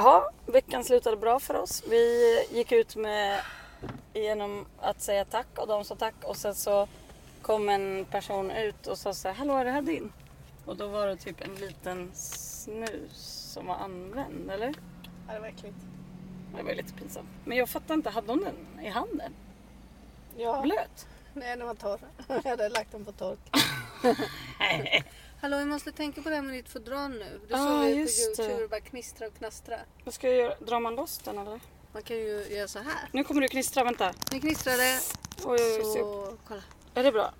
Jaha, veckan slutade bra för oss. Vi gick ut med genom att säga tack och de sa tack och sen så kom en person ut och sa så här, hallå är det här din? Och då var det typ en liten snus som var använd, eller? Ja, det var äckligt. Det var lite pinsamt. Men jag fattar inte, hade hon den i handen? Ja. Blöt? Nej, den var torr. Jag hade lagt den på tork. Hallå, vi måste tänka på det här med ditt fodral nu. Du Ah, såg ju på Youtube det. det bara knistrar och knastrar. Vad ska jag göra? Drar man loss den eller? Man kan ju göra så här. Nu kommer du knistra, vänta. Nu knistrar det. Oj, oj, oj. Så, kolla. Är det bra?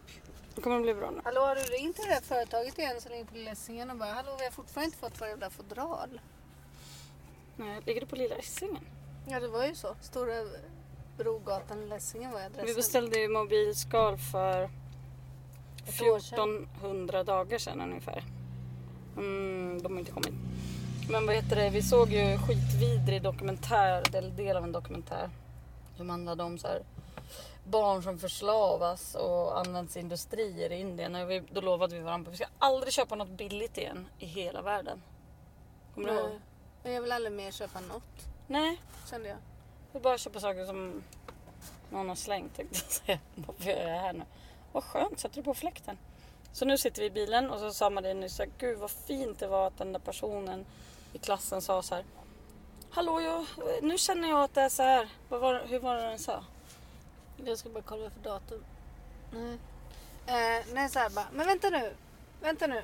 Det kommer bli bra nu. Hallå, har du ringt till det där företaget igen som ringde på Lessingen och bara Hallå, vi har fortfarande inte fått våra jävla fodral. Nej, ligger du på Lilla Essingen? Ja, det var ju så. Stora Brogatan, Lessingen var adressen. Vi beställde ju mobilskal för. 1400 dagar sedan ungefär. Mm, de har inte kommit. Men vad heter det, vi såg ju skitvidrig dokumentär, eller del av en dokumentär. Som handlade om så här barn som förslavas och används i industrier i Indien. Och vi, då lovade vi varandra att vi ska aldrig köpa något billigt igen i hela världen. Kommer du ihåg? Men jag vill aldrig mer köpa något, Nej, kände jag. vi bara köpa saker som någon har slängt tänkte jag säga. Varför gör jag det här nu? Vad skönt, sätter du på fläkten. Så nu sitter vi i bilen och så sa Marie nyss så här, gud vad fint det var att den där personen i klassen sa så här. Hallå, jag, nu känner jag att det är så här. Vad var, hur var det den sa? Jag ska bara kolla för datum. Nej. Eh, nej, så här bara. Men vänta nu. Vänta nu.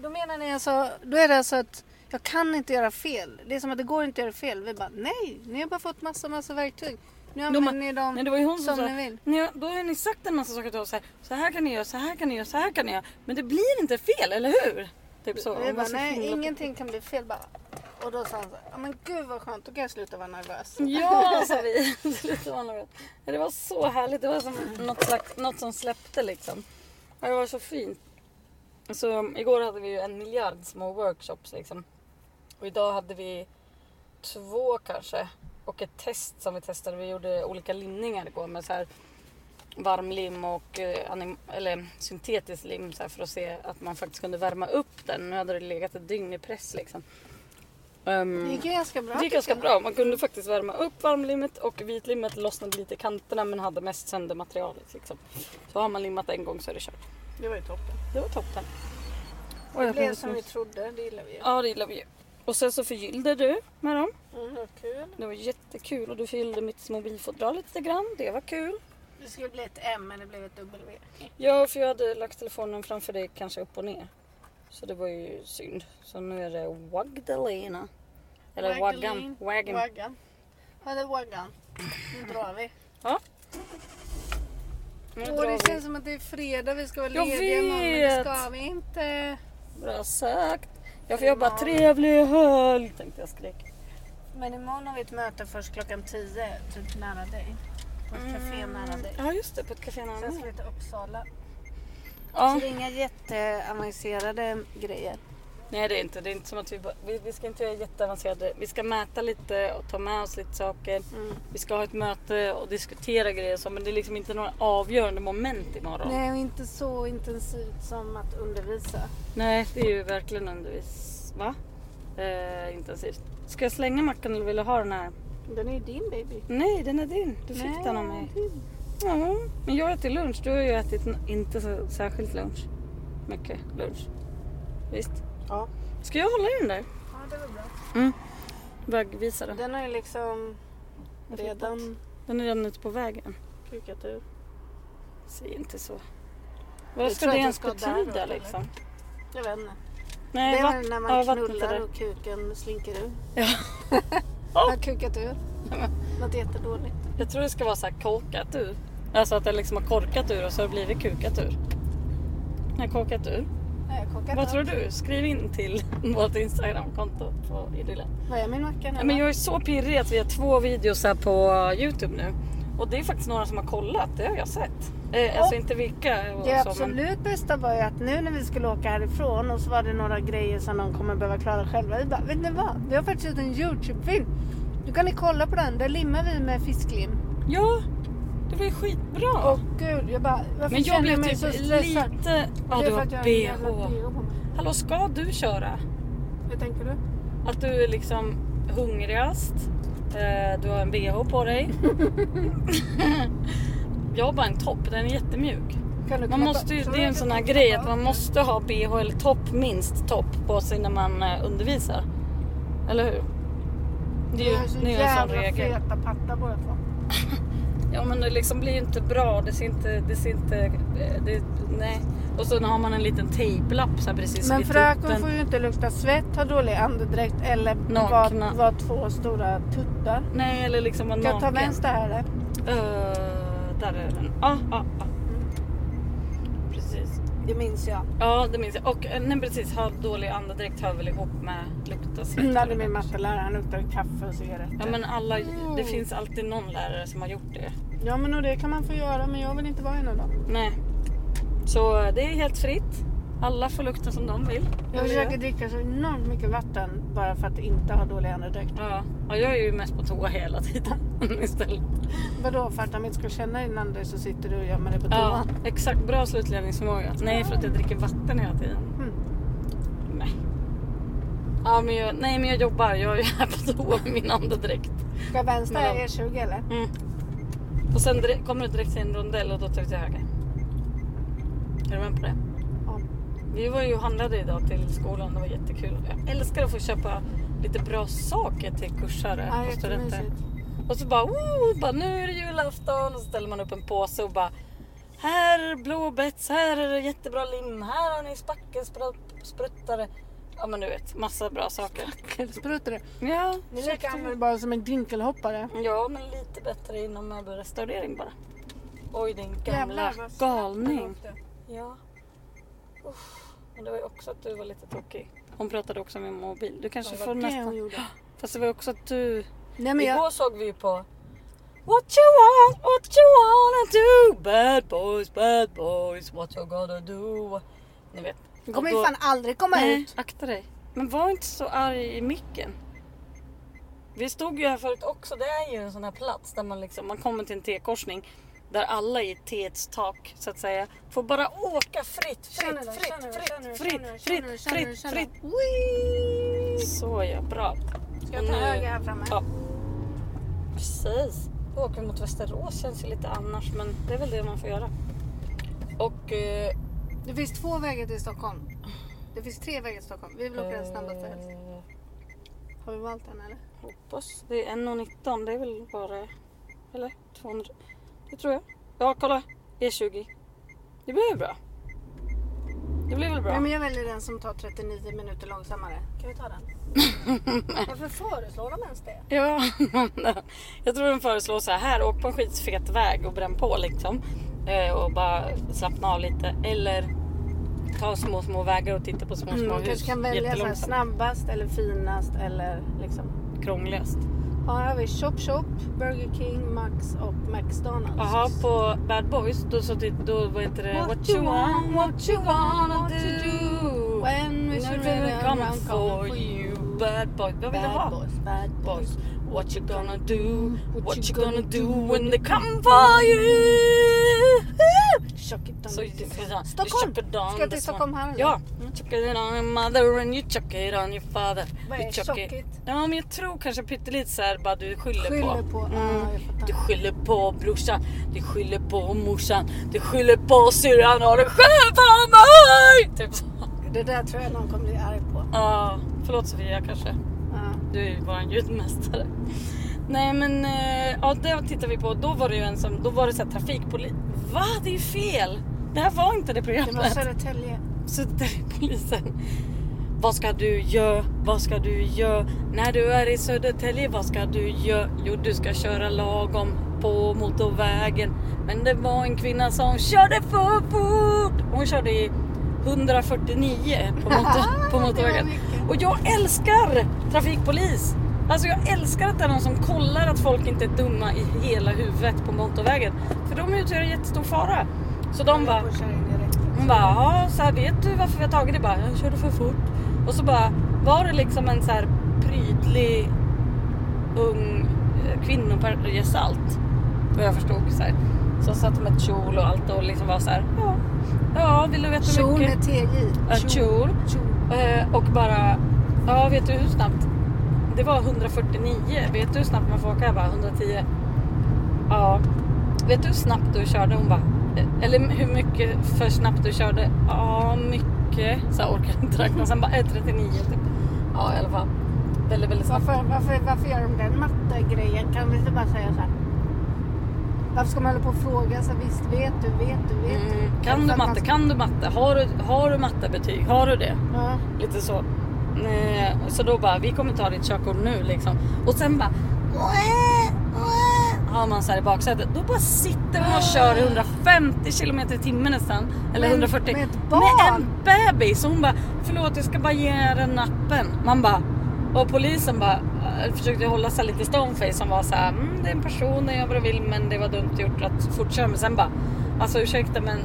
Då menar ni alltså, då är det alltså att jag kan inte göra fel. Det är som att det går inte att göra fel. Vi bara, nej, ni har bara fått massa, massa verktyg. Nu använder ni dem Nej, det var ju hon som, som sa, ni vill. "Ni- då har ni sagt en massa saker till oss. Så här, så här kan ni göra, så här kan ni göra, så här kan ni göra. Men det blir inte fel, eller hur? Typ så. Vi bara, så nej, ingenting kan bli fel bara. Och då sa han så här, men gud vad skönt, då kan jag sluta vara nervös. Ja, sa vi. Lite vanligt. Det var så härligt. Det var som något, slags, något som släppte liksom. Det var så fint. Så igår hade vi ju en miljard små workshops liksom. Och idag hade vi två kanske. Och ett test som vi testade. Vi gjorde olika limningar igår med så här varmlim och eh, anim- eller syntetisk lim så här, för att se att man faktiskt kunde värma upp den. Nu hade det legat ett dygn i press liksom. Ehm, Det gick ganska bra. det gick ganska bra. Man kunde faktiskt värma upp varmlimmet och vitlimmet lossnade lite i kanterna men hade mest sönder materialet. Liksom. Så har man limmat en gång så är det kört. Det var ju toppen. Det var toppen. Det blev som vi trodde, det gillar vi ju. Ja det gillar vi ju. Och sen så förgyllde du med dem. Mm, kul. Det var jättekul och du förgyllde mitt mobilfodral lite grann. Det var kul. Det skulle bli ett M men det blev ett W. Ja för jag hade lagt telefonen framför dig kanske upp och ner. Så det var ju synd. Så nu är det Wagdalena. Eller Waggan. Waggan. Waggan. Ja, det är Waggan. Nu drar vi. Ja. Nu Åh, drar det vi. känns som att det är fredag. Vi ska vara Jag lediga imorgon men det ska vi inte. Bra sagt. Jag får jobba trevlig helg tänkte jag skrek. Men imorgon har vi ett möte först klockan 10, typ nära dig. På ett café nära dig. Ja just det, på ett café nära Sen ska mig. vi till Uppsala. Ja. Så det är inga jätteavancerade grejer. Nej det är inte. Det är inte som att vi, bara, vi, vi ska inte göra jätteavancerade. Vi ska mäta lite och ta med oss lite saker. Mm. Vi ska ha ett möte och diskutera grejer så, men det är liksom inte några avgörande moment imorgon. Nej, och inte så intensivt som att undervisa. Nej det är ju verkligen undervis... Va? Eh, intensivt. Ska jag slänga mackan eller vill du ha den här? Den är ju din baby. Nej den är din. Du fick Nej, den av mig. din. Ja, men jag äter lunch. Du har ju ätit inte så särskilt lunch. Mycket lunch. Visst? Ja. Ska jag hålla i den där? ja, det var bra. Mm. Vägvisa den. Den har ju liksom redan Den är redan ute på vägen. kukat ur. Säg inte så. Vad ska det ens ska där betyda liksom? Jag vet inte. Nej, det är när ja, man till knullar och kuken slinker ur. Ja. Har kukat ur. Något jättedåligt. Jag tror det ska vara så här korkat ur. Alltså att det liksom har korkat ur och så har det blivit kukat ur. Nej, korkat ur. Vad tror du? Skriv in till vårt Instagramkonto på Idylla. Vad är min macka nu? Men jag är så pirrig att vi har två videos här på Youtube nu. Och det är faktiskt några som har kollat, det har jag sett. Eh, alltså inte vilka Det så, men... absolut bästa var ju att nu när vi skulle åka härifrån och så var det några grejer som de kommer behöva klara själva. Vi bara, vet ni vad? Vi har faktiskt gjort en Youtube-film. Du kan ni kolla på den. Där limmar vi med fisklim. Ja, det var ju skitbra. Och gud, jag bara, varför men jag känner blev mig typ så stressad? lite... Ja, Det du för har att jag har en jävla bh. bh på mig. Hallå, ska du köra? Hur tänker du? Att du är liksom hungrigast. Eh, du har en bh på dig. jag har bara en topp, den är jättemjuk. Kan du Man måste ju, tror det du är en att sån här kan grej att man måste ha bh eller topp, minst topp på sig när man eh, undervisar. Eller hur? Det är ju Vi har så det är ju en sån jävla regel. feta pattar båda två. Ja men det liksom blir ju inte bra. Det ser inte... Det ser inte eh, det, nej. Och så har man en liten tejplapp så här precis Men vid fröken får ju inte lukta svett, ha dålig andedräkt eller vara var två stora tuttar. Nej eller liksom vara Ska jag ta naken. vänster här eller? Eh, där är den. Ja, ja, ja. Det minns jag. Ja, det minns jag. Och eh, nej, precis, ha dålig andedräkt hör väl ihop med lukta svett. Det hade min mattelärare, han luktade kaffe och cigaretter. Ja men alla, Mm. det finns alltid någon lärare som har gjort det. Ja men och det kan man få göra men jag vill inte vara en av dem. Nej. Så eh, det är helt fritt. Alla får lukta som de vill. Jag försöker dricka så enormt mycket vatten bara för att inte ha dålig andedräkt. Ja, och jag är ju mest på toa hela tiden istället. Vadå för att de inte ska känna innan dig så sitter du och gömmer dig på Ja, toan? exakt. Bra slutledningsförmåga. Nej, för att jag dricker vatten hela tiden. Mm. Nej. Ja, men jag, nej, men jag jobbar. Jag är här på toa med min andedräkt. Ska vänster Men är E20 eller? Mm. Och sen kommer du direkt till en rondell och då tar vi till höger. Är du med på det? Vi var ju och handlade idag till skolan. Det var jättekul. Jag älskar att få köpa lite bra saker till kursare Ja, och studenter. Och så bara, oh, bara nu är det julafton och så ställer man upp en påse och bara här är blåbärs, här är det jättebra lim, här har ni spackelspruttare. Ja men du vet, massa bra saker. Sprutar det? Ja, är lika användbart som en dinkelhoppare. ja men lite bättre inom möbelrestaurering bara. Oj din gamla Jävlar, galning. Ja. Men det var ju också att du var lite tokig. Hon pratade också med mobil. Du kanske får nästan... gjorde. Fast det var ju också att du... Nej men jag... Igår såg vi ju på What you want, what you wanna do Bad boys, bad boys, what you gonna do Ni vet. Det kommer ju då- fan aldrig komma Nej, ut. akta dig. Men var inte så arg i micken. Vi stod ju här förut också. Det är ju en sån här plats där man liksom, man kommer till en T-korsning. Där alla i T:s tak så att säga får bara åka fritt, fritt, fritt, fritt, fritt, fritt, fritt, fritt. Så ja, bra. Ska jag ta höger här framme? Ja. Precis. Vi mot Västerås känns ju lite annars men det är väl det man får göra. Och... Eh, Det finns två vägar till Stockholm. Det finns tre vägar till Stockholm. Vi vill åka den snabbaste helst. eh, Har vi valt den eller? Hoppas. Det är 1,19. Det är väl bara... Eller 200. Det tror jag. Ja, kolla. E20. Det blir väl bra. Det blir väl bra. Nej men jag väljer den som tar 39 minuter långsammare. Kan vi ta den? Varför föreslår de ens det? Ja, jag tror den föreslår så här, åk på en skitfet väg och bränn på liksom. Eh, och bara slappna av lite. Eller ta små, små vägar och titta på små, små Mm, hus. kanske kan välja så snabbast eller finast eller liksom. Krångligast. Ja, har vi Chop Chop, Burger King, Max och McDonalds. Jaha, på Bad Boys då så det, då vad heter det? What you want, what you wanna do when we should really come for you. Bad boy. Vad vill du ha? Bad boys, bad boys. boys. What you gonna do? What you gonna do when they come for you? Så you Stockholm! on Ska till Stockholm här eller? Ja. Mm. Chuck it on your mother and you chuck it on your father. Vad är chuck it- it? Ja men jag tror kanske pyttelite såhär bara du skyller, Skyller på. på, fattar. Du skyller på brorsan, du skyller på morsan, du skyller på syrran och du skyller på mig! Typ så. Det där tror jag någon kommer bli arg på. Ja, förlåt Sofia kanske. Du är ju våran ljudmästare. Nej men eh, ja, det tittar vi på. Då var det ju en som, då var det så här. Va? Det är ju fel! Det här var inte det Det var programmet. Södertälje. Södertäljepolisen. Vad ska du göra? Vad ska du göra? När du är i Södertälje, vad ska du göra? Jo, du ska köra lagom på motorvägen. Men det var en kvinna som körde för fort. Hon körde i 149 på, motor, på motorvägen. Och jag älskar trafikpolis. Alltså jag älskar att det är någon som kollar att folk inte är dumma i hela huvudet på motorvägen. För de utgör en jättestor fara. Så de bara, hon bara, ja så här, vet du varför vi har tagit det? Bara, jag körde för fort. Och så bara var det liksom en så här prydlig ung eh, kvinnogestalt. Vad jag förstod. Så här. Som satt med kjol och allt och liksom var så här, ja, ja vill du veta hur Kjol mycket? med TJ. Kjol. Kjol. Eh, och bara, ja vet du hur snabbt? Det var 149. Vet du hur snabbt man får åka? Jag bara 110. Ja. Vet du hur snabbt du körde? Hon bara, "Eh, eller hur mycket för snabbt du körde? Ja, mycket. Så jag orkade inte räkna. Sen bara, eh, 39 typ. Ja, i alla fall. Väldigt, väldigt snabbt. Varför, varför, varför gör de den mattegrejen? Kan vi inte bara säga så här? Varför ska man hålla på och fråga? Så visst, vet du, vet du, vet du? Mm. Kan du matte? Kan du matte? Har du, har du mattebetyg? Har du det? Ja. Lite så. Eh, Så då bara, vi kommer ta ditt körkort nu liksom. Och sen bara... Har man så här i baksätet. Då bara sitter man och kör i 150 km i timmen nästan. Eller Men 140. med ett barn? Med en bebis. Och hon bara, förlåt jag ska bara ge er den nappen. Man bara... Och polisen bara eh, försökte hålla sig lite stoneface som var så här, mm, det är en person, jag gör vad du vill men det var dumt gjort att fortköra. Men sen bara, alltså ursäkta men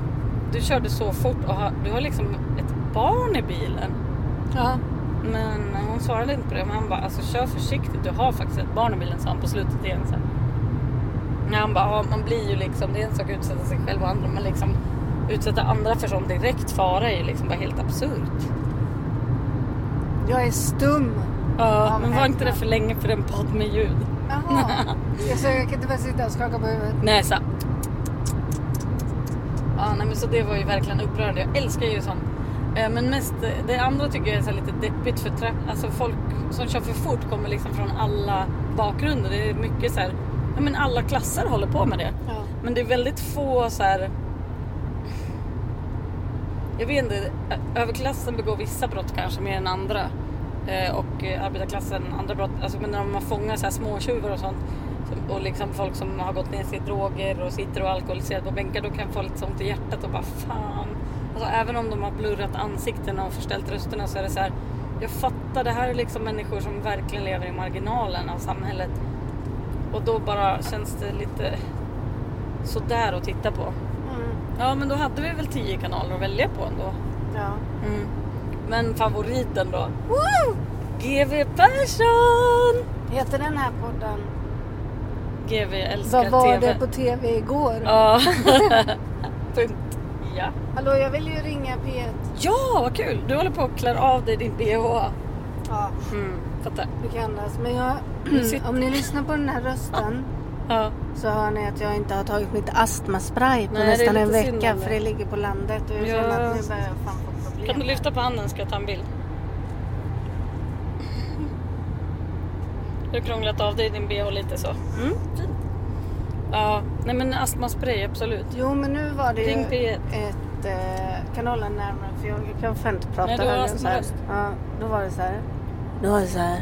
du körde så fort och har, du har liksom ett barn i bilen. Ja. Men hon svarade inte på det. Men han bara, alltså kör försiktigt. Du har faktiskt ett barn i bilen, sa han på slutet igen. Så. här. Ja, han bara, ja, man blir ju liksom, det är en sak att utsätta sig själv och andra. Men liksom utsätta andra för sån direkt fara är ju liksom bara helt absurt. Jag är stum. Ja, men var inte det för länge för en podd med ljud? Jaha. jag, så jag kan inte bara sitta och skaka på huvudet. Nej, så. Ja, nej, men så det var ju verkligen upprörande. Jag älskar ju sånt. Eh, Men mest, det andra tycker jag är lite deppigt för tra- alltså folk som kör för fort kommer liksom från alla bakgrunder. Det är mycket så här, ja men alla klasser håller på med det. Ja. Men det är väldigt få så här. Jag vet inte, överklassen begår vissa brott kanske mer än andra. Eh, och eh, arbetarklassen andra brott. Alltså, men när man fångar så här småtjuvar och sånt. Och liksom folk som har gått ner sig i droger och sitter och alkoholiserade på bänkar. Då kan folk lite så ont i hjärtat och bara fan. Alltså, även om de har blurrat ansikten och förställt rösterna så är det så här. Jag fattar, det här är liksom människor som verkligen lever i marginalen av samhället. Och då bara känns det lite sådär att titta på. Mm. Ja men då hade vi väl tio kanaler att välja på ändå. Ja. Mm. Men favoriten då? Woo! GV Persson! Heter den här podden GV älskar Vad var TV. det på tv igår? Ja. Punkt. Ja. Hallå, jag vill ju ringa P1. Ja, vad kul! Du håller på att klä av dig din bh. Ja, Mm, fattar. det kan andas. Men jag, Du om ni lyssnar på den här rösten Ja. så hör ni att jag inte har tagit mitt astmaspray på Nej, nästan en vecka för det ligger på landet och jag Ja. känner att nu börjar jag fan få problem. Kan du lyfta på handen ska jag ta en bild. Du har krånglat av dig din bh lite så. Mm, fint. Ja, nej men astmaspray absolut. Jo men nu var det ju Ring P1. ett eh, kanalen närmare för jag kan fan inte prata Nej, du har högre så här. astmaröst. Ja, då var det så här. Då var det så här.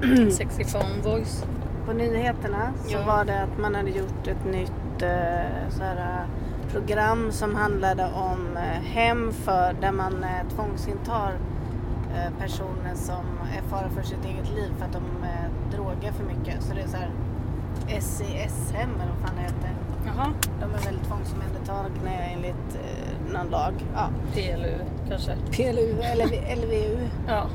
Sexy phone voice. På nyheterna så Ja. var det att man hade gjort ett nytt eh, så här, eh, program som handlade om eh, hem för där man eh, tvångsintar eh, personer som är fara för sitt eget liv för att de eh, drogar för mycket. Så det är så här SIS-hem eller vad fan det heter. Jaha. De är väl tvångsomhändertagna enligt eh, någon lag. Ja. PLU kanske. PLU eller LVU. Ja.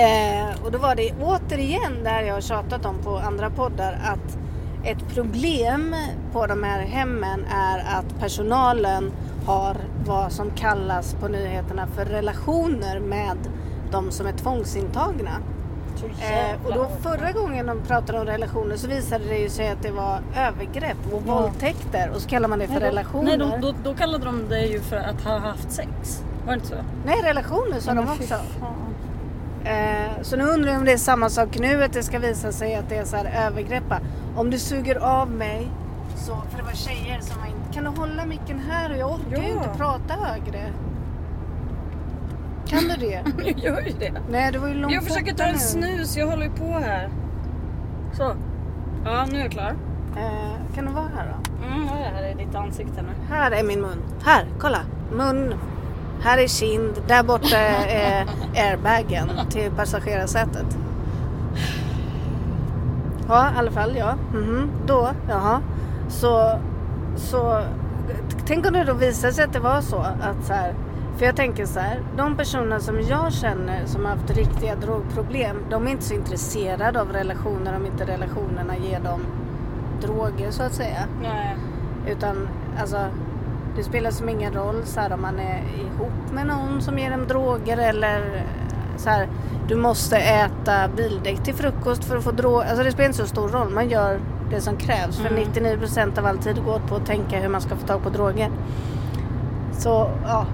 Eh, och då var det återigen det här jag har tjatat om på andra poddar att ett problem på de här hemmen är att personalen har vad som kallas på nyheterna för relationer med de som är tvångsintagna. Eh, och då förra gången de pratade om relationer så visade det ju sig att det var övergrepp och Ja. våldtäkter och så kallar man det för Nej, då- relationer. Nej, då, då, då kallade de det ju för att ha haft sex. Var det inte så? Nej, relationer sa de också. Eh, så nu undrar jag om det är samma sak nu, att det ska visa sig att det är så här övergreppa. Om du suger av mig, så, för det var tjejer som var inte... Kan du hålla micken här? Jag orkar ju Ja. inte prata högre. Kan du det? Jag gör ju det. Nej, det var ju långt Jag försöker ta en nu. snus, jag håller ju på här. Så. Ja, nu är jag klar. Eh, kan du vara här då? Mm, här är ditt ansikte nu. Här är min mun. Här, kolla. Mun. Här är kind. Där borta är airbagen till passagerarsätet. Ja, i alla fall ja. Mhm. Då, jaha. Så, så tänk om det då visar sig att det var så att så här. För jag tänker så här. De personer som jag känner som har haft riktiga drogproblem. De är inte så intresserade av relationer om inte relationerna ger dem droger så att säga. Nej. Utan alltså, det spelar som ingen roll så här, om man är ihop med någon som ger dem droger eller så här, du måste äta bildäck till frukost för att få droger. Alltså det spelar inte så stor roll. Man gör det som krävs. För Mm. 99% av all tid går åt på att tänka hur man ska få tag på droger. Så ja,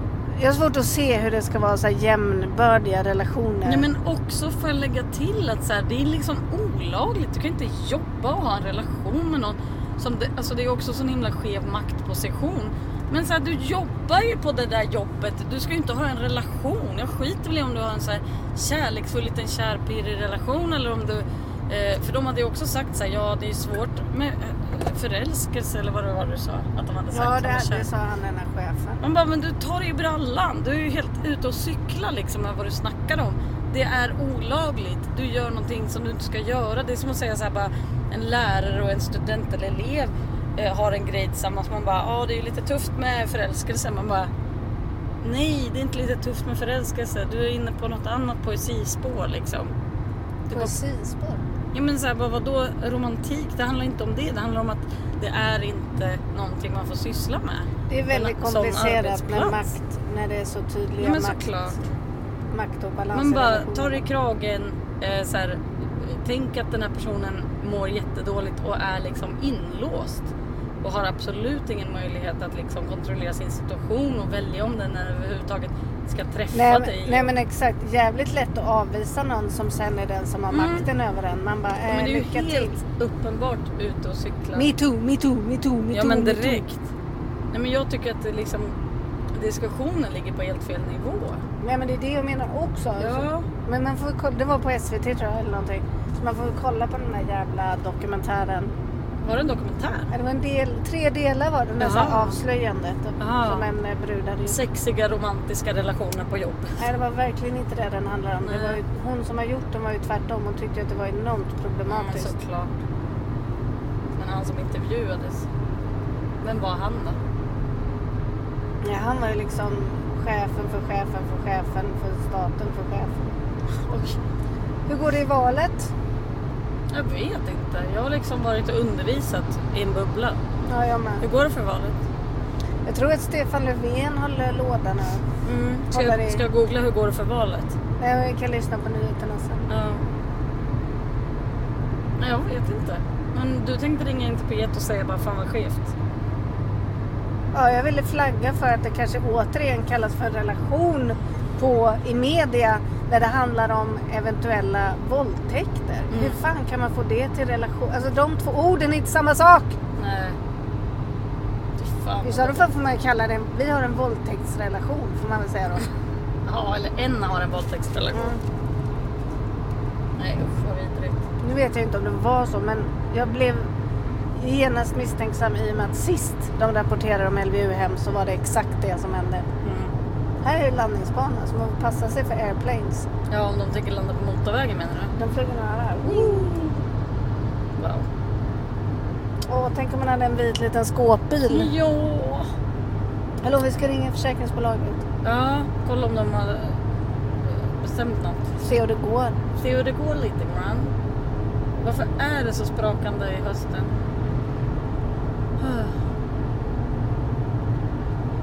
jag har svårt att se hur det ska vara så här jämnbördiga relationer. Nej men också får jag lägga till att så här, det är liksom olagligt. Du kan inte jobba och ha en relation med någon. Som det, alltså det är också sån himla skev maktposition. Men så här, du jobbar ju på det där jobbet. Du ska ju inte ha en relation. Jag skiter väl i om du har en så här kärleksfull liten kärpirrig relation eller om du... Eh, för de hade ju också sagt så här, ja det är svårt med eh, förälskelse eller vad det var du sa. Att de hade sagt ja, det, det sa han den här chefen. man bara, men du tar det i brallan. Du är ju helt ute och cyklar liksom med vad du snackar om. Det är olagligt. Du gör någonting som du inte ska göra. Det är som att säga så här bara, en lärare och en student eller elev eh, har en grej tillsammans. Man bara, ja det är ju lite tufft med förälskelse. Man bara, nej det är inte lite tufft med förälskelse. Du är inne på något annat poesispår liksom. Poesispår. Ja men så här, bara, vadå romantik? Det handlar inte om det. Det handlar om att det är inte någonting man får syssla med. Det är väldigt komplicerat med makt när det är så tydliga Ja, men makt, såklart. makt och balans Man bara tar i kragen, eh, så här, tänk att den här personen mår jättedåligt och är liksom inlåst. Och har absolut ingen möjlighet att liksom kontrollera sin situation och välja om den överhuvudtaget ska träffa Nej, dig. men- nej men exakt, jävligt lätt att avvisa någon som sen är den som har Mm. makten över en. Man bara, Ja, äh, men det är ju lycka till. helt uppenbart ute och cykla. Me too, me too, me too, me ja too, men me too. direkt. Nej men jag tycker att det liksom diskussionen ligger på helt fel nivå. Nej men det är det jag menar också. Alltså. Ja. Men man får kolla, det var på SVT tror jag eller någonting. Så man får kolla på den där jävla dokumentären. Var det en dokumentär? Ja, Det var en del, tre delar var det, nästan avslöjandet. Jaha. Som en eh, brud hade gjort. Sexiga romantiska relationer på jobb. Nej det var verkligen inte det den handlar om. Det var ju, hon som har gjort den var ju tvärtom. Hon tyckte att det var enormt Ja, men problematiskt. såklart. Men han som intervjuades, vem var han då? Ja, han var ju liksom chefen för chefen för chefen för staten för chefen. Oj, Hur går det i valet? Jag vet inte. Jag har liksom varit och undervisat i en bubbla. Ja, jag Hur med. går det för valet? Jag tror att Stefan Löfven håller låda nu. Mm. Ska, Håller jag, i- ska jag googla hur går det för valet? Nej, Vi kan lyssna på nyheterna sen. Ja. Nej, jag vet inte. Men du tänkte ringa in till P1 och säga bara fan vad skevt. Ja, jag ville flagga för att det kanske återigen kallas för relation på, i media där det handlar om eventuella våldtäkter. Mm. Hur fan kan man få det till relation? Alltså de två orden är inte samma sak. Nej. Fan. I så fall får man ju kalla det, vi har en våldtäktsrelation får man väl säga då. Ja, eller en har en våldtäktsrelation. Mm. Nej usch vad vidrigt. Nu vet jag inte om det var så men jag blev genast misstänksam i och med att sist de rapporterade om LVU-hem så var det exakt det som hände. Mm. Här är landningsbana så man får passa sig för airplanes. Ja, om de tänker landa på motorvägen menar du? De flyger nära här. Wow. Åh, tänk om man hade en vit liten skåpbil. Ja. Hallå, vi ska ringa försäkringsbolaget. Ja, kolla om de har eh, bestämt något. Se hur det går. Se hur det går lite grann. Varför är det så sprakande i hösten?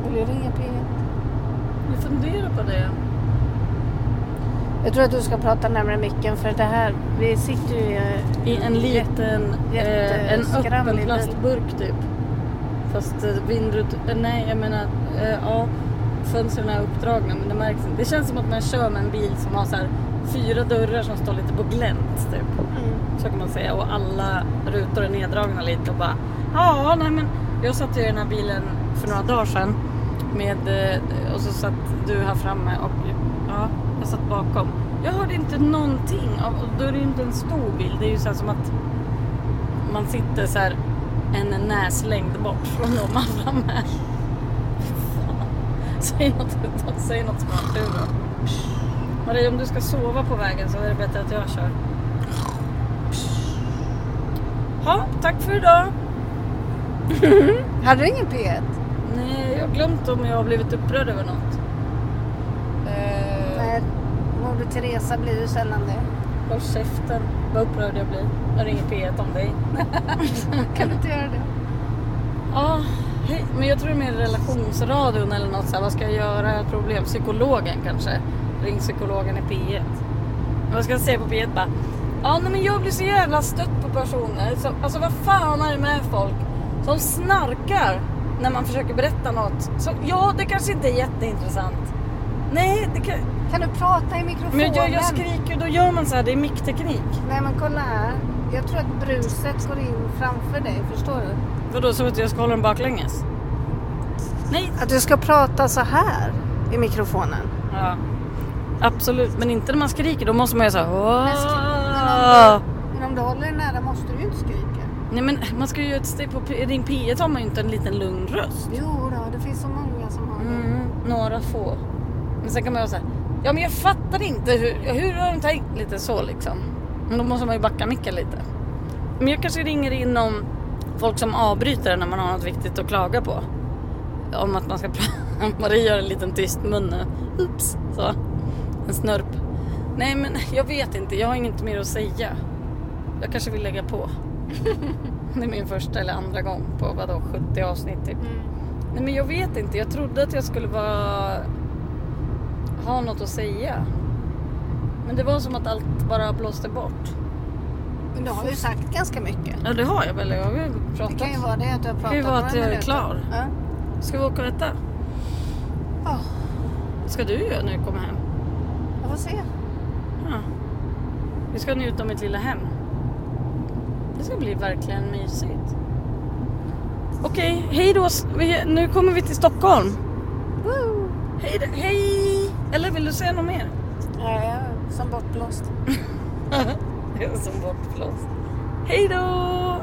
Vill du ringa P1? Vi funderar på det. Jag tror att du ska prata närmare micken för det här, vi sitter ju i... I en liten, eh, en öppen plastburk typ. Fast eh, vindrut... Eh, nej, jag menar, eh, ja. Fönstren är uppdragna men det märks inte. Det känns som att man kör med en bil som har så här fyra dörrar som står lite på glänt typ. Mm. Så kan man säga. Och alla rutor är neddragna lite och bara ja, nej men jag satt ju i den här bilen för några dagar sedan med eh, och så satt du här framme och ja, jag satt bakom. Jag hörde inte någonting av, och då är det ju inte en stor bil. Det är ju så här som att man sitter så här en näslängd bort från de framme. Fan. Säg något, säg något smart du då. Marie, om du ska sova på vägen så är det bättre att jag kör. Ja, tack för idag. Hade du ingen P1? Nej, glömt om jag har blivit upprörd över något. Eh, Nej, Moder Teresa blir ju sällan det. Håll käften, vad upprörd jag blir. Jag ringer P1 om dig. Kan du inte göra det? Ja, hej. men jag tror det är mer relationsradion eller något så här. Vad ska jag göra? Jag har problem. Psykologen kanske. Ring psykologen i P1. Vad ska jag säga på P1 bara? Ja nej, men jag blir så jävla stött på personer. Så, alltså vad fan är det med folk som snarkar när man försöker berätta något? Så, ja det kanske inte är jätteintressant. Nej det kan... Kan du prata i mikrofonen? Men jag, jag skriker då gör man så här, det är mickteknik. Nej men kolla här. Jag tror att bruset går in framför dig, förstår du? Vadå som att jag ska hålla den baklänges? Nej. Att du ska prata så här i mikrofonen. Ja. Absolut, men inte när man skriker. Då måste man ju såhär... Men "Åh." Men om du håller dig nära måste du ju inte skrika. Nej men man ska ju göra ett steg på Ring P1 har man ju inte en liten lugn röst. Jo då, det finns så många som har. Mm, några få. Men sen kan man ju säga Ja men jag fattar inte hur, hur har de tänkt lite så liksom. Men då måste man ju backa micken lite. Men jag kanske ringer in om folk som avbryter när man har något viktigt att klaga på. Om att man ska prata. Marie gör en liten tyst mun nu. Oops. Så. En snörp. Nej men jag vet inte, jag har inget mer att säga. Jag kanske vill lägga på. Det är min första eller andra gång på vadå 70 avsnitt typ. Mm. Nej men jag vet inte, jag trodde att jag skulle vara... ha något att säga. Men det var som att allt bara blåste bort. Men du har ju sagt ganska mycket. Ja det har jag väl, jag har Det pratat. kan ju vara det att du har pratat kan ju vara att några jag är minuter. klar. Ja. Ska vi åka och äta? Ja, Vad ska du göra när du kommer hem? jag får se. Ja. Vi ska njuta av mitt lilla hem. Det ska bli verkligen mysigt. Okej, hej då. Nu kommer vi till Stockholm. Woo! Hej, då- hej! Eller vill du säga något mer? Ja, jag är som bortblåst. Det är som bortblåst. Hej då!